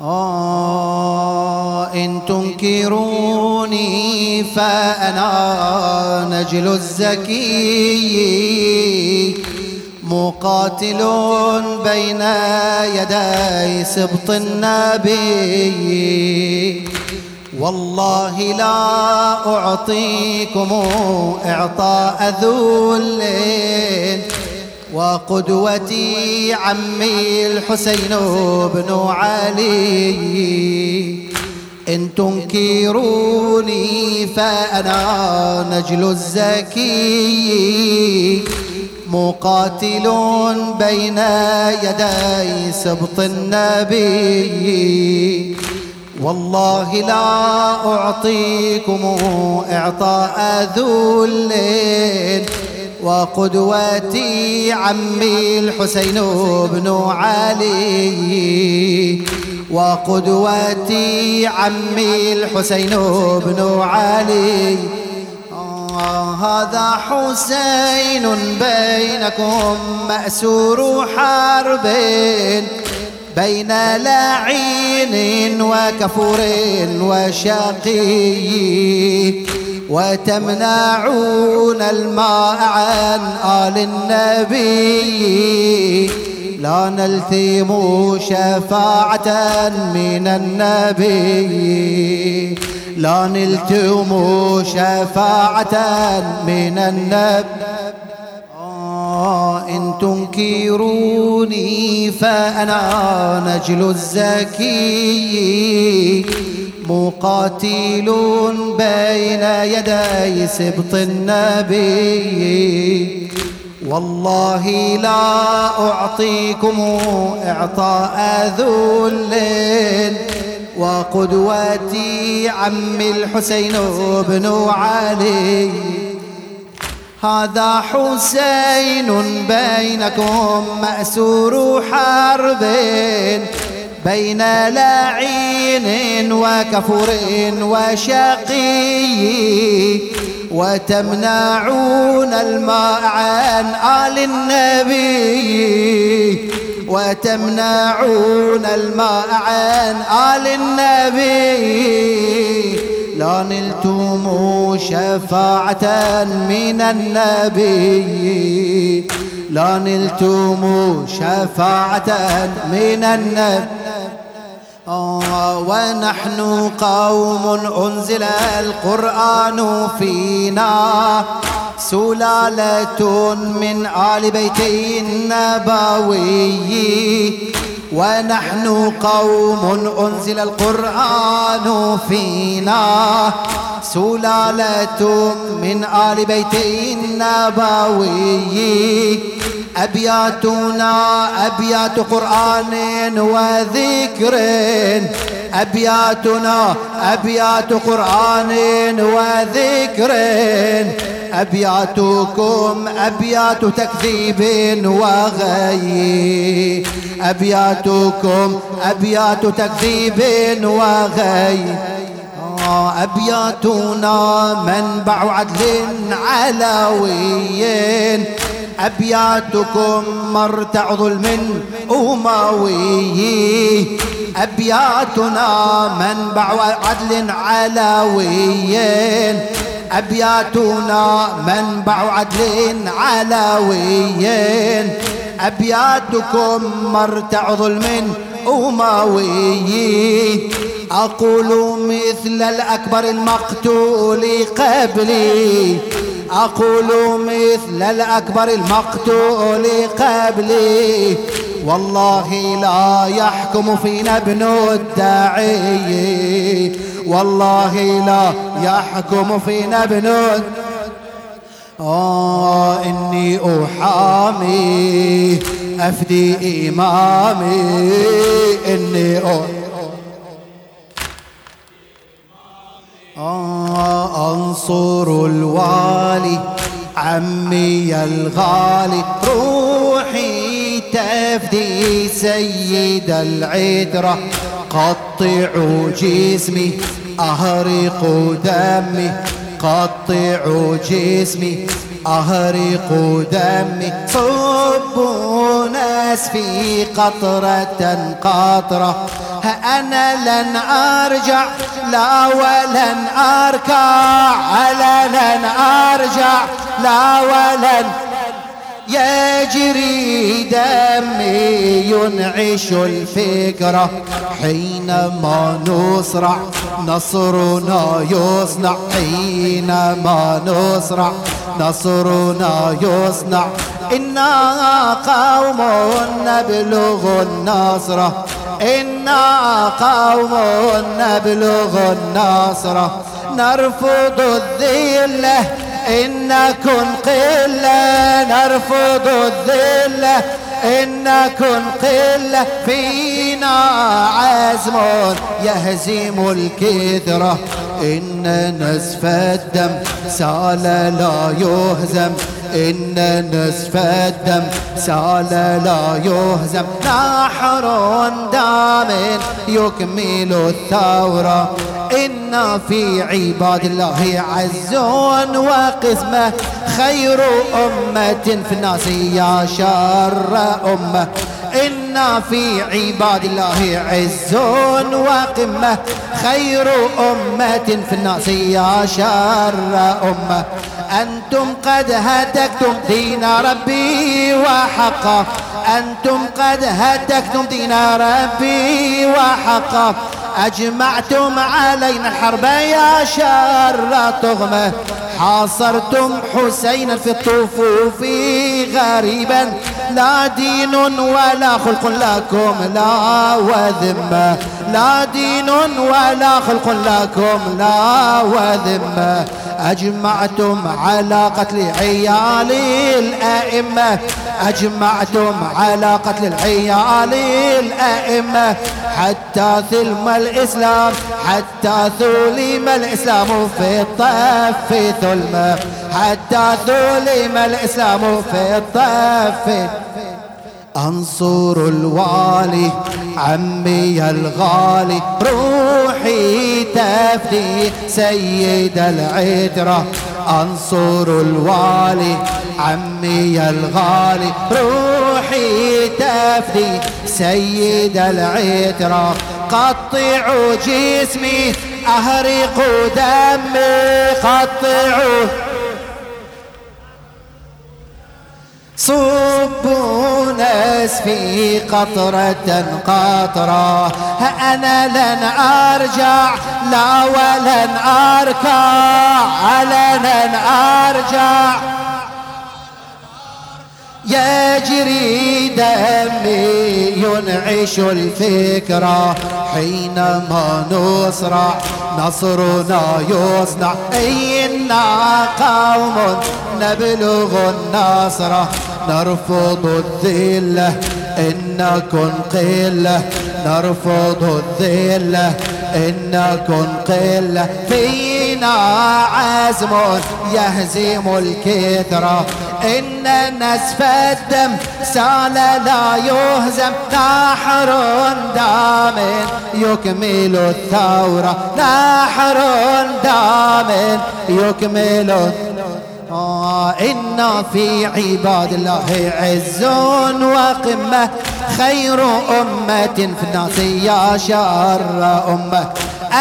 آه إن تنكروني فأنا نجل الزكي مقاتل بين يدي سبط النبي. والله لا أعطيكم إعطاء ذل وقدوتي عمي الحسين بن علي. إن تنكروني فأنا نجل الزكي. مقاتل بين يدي سبط النبي. والله لا أعطيكم إعطاء ذل. وقدوتي عمي الحسين بن علي. وقدوتي عمي الحسين بن علي. آه هذا حسين بينكم مأسور حربين بين لعين وكفور وشقي. وتمنعون الماء عن آل النبي. لا نلثم شفاعة من النبي. لا نلتم شفاعة من النبي. إن تنكروني فأنا نجل الزكي. مقاتل بين يدي سبط النبي. والله لا أعطيكم إعطاء ذل وقدوتي عمي الحسين بن علي. هذا حسين بينكم مأسور حرب. بين لعين وكفر وشقي وتمنعون الماء عن آل النبي وتمنعون الماء عن آل النبي. لا نلتم شفاعة من النبي. لا نلتم شفاعة من النبي. ونحن قوم أنزل القرآن فينا سلالة من آل بيت النبوي. ونحن قوم أنزل القرآن فينا سلالة من آل بيت النبوي. أبياتنا أبيات قرآن وذكر. أبياتنا أبيات قرآن وذكر. أبياتكم أبيات تكذيب وغي. أبياتكم أبيات تكذيب وغي. أبياتنا منبع عدل علوي أبياتكم مرتع ظلم أموي. أبياتنا منبع عدل علوي أبياتنا منبع عدل علوي أبياتكم مرتع ظلم أموي أقول مثل الأكبر المقتول قبلي. أقول مثل الأكبر المقتول قبلي. والله لا يحكم فينا ابن الداعي. والله لا يحكم فينا ابن آه إني أحامي أفدي إمامي. إني آه أنصر الوالي عمي الغالي. روحي تفدي سيد العترة قطعوا جسمي أهرق دمي قطعوا جسمي أهرق دمي. صبوا ناس في قطرة قطرة أنا لن أرجع لا ولن أركع على لن أرجع لا ولن يجري دمي ينعش الفكرة حينما نصرع نصرنا يصنع. حينما نصرع نصرنا يصنع. إنا قوم نبلغ النصرة إنا قوم نبلغ النصرة نرفض الذلة إن قلة نرفض الذلة. إن قلة فينا عزم يهزم الكثرة إن نزف الدم سال لا يهزم. إن نصف الدم سال لا يهزم. نحر دام يكمل الثورة إن في عباد الله عز وقسمة. خير أمة في الناس يا شر أمة. إن في عباد الله عز وقمة. خير أمة في الناس يا شر أمة. أنتم قد هتكتم دين ربي وحقا أنتم قد هتكتم دين ربي وحقا أجمعتم علينا الحرب يا شر تغمة. حاصرتم حسينا في الطفوف غريبا. لا دين ولا خلق لكم لا وذمة. لا دين ولا خلق لكم لا وذمة. أجمعتم على قتل عيال الأئمة. أجمعتم على قتل العيال الأئمة حتى ثلم الإسلام حتى ثلم الإسلام في الطف ثلمة حتى ثلم الإسلام في الطف. أنصر الوالي عمي الغالي روحي تفدي سيد العترة أنصر الوالي عمي الغالي روحي تفدي سيد العترة. قطعوا جسمي أهرق دمي قطعوا. صبوا ناس في قطرة قطرة. أنا لن أرجع لا ولن أركع. لن أرجع. يجري دمي ينعش الفكرة حينما نصرع نصرنا يصنع. إنا قوم نبلغ النصرة نرفض الذلة إن قلة. نرفض الذلة إن قلة. فينا عزم يهزم الكثرة. إن نسف الدم سال لا يهزم. نحر دام يكمل الثورة. نحر دام يكمل آه إن في عباد الله عز وقمة خير أمة في الناس يا شر أمة.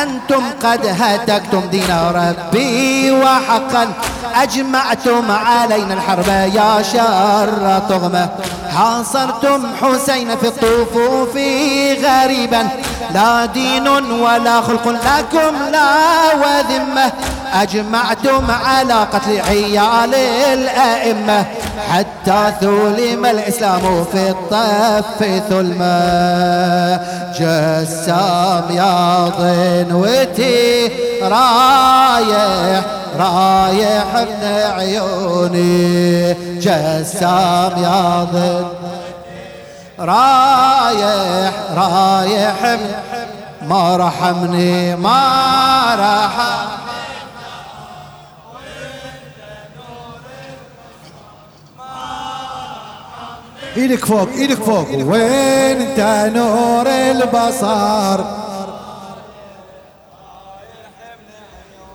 أنتم قد هتكتم دين ربي وحقا أجمعتم علينا الحرب يا شر طغمة حاصرتم حسين في الطفوف غريبا. لا دين ولا خلق لكم لا وذمة. أجمعتم على قتل عيال الأئمة. حتى ثلم الإسلام في الطف ثلمة جسام يا ضنوتي رايح رايح من عيوني. جسام يا ضن رايح رايح ما رحمني ما رحمني. إيدك فوق إيدك فوق. وين أنت نور البصر؟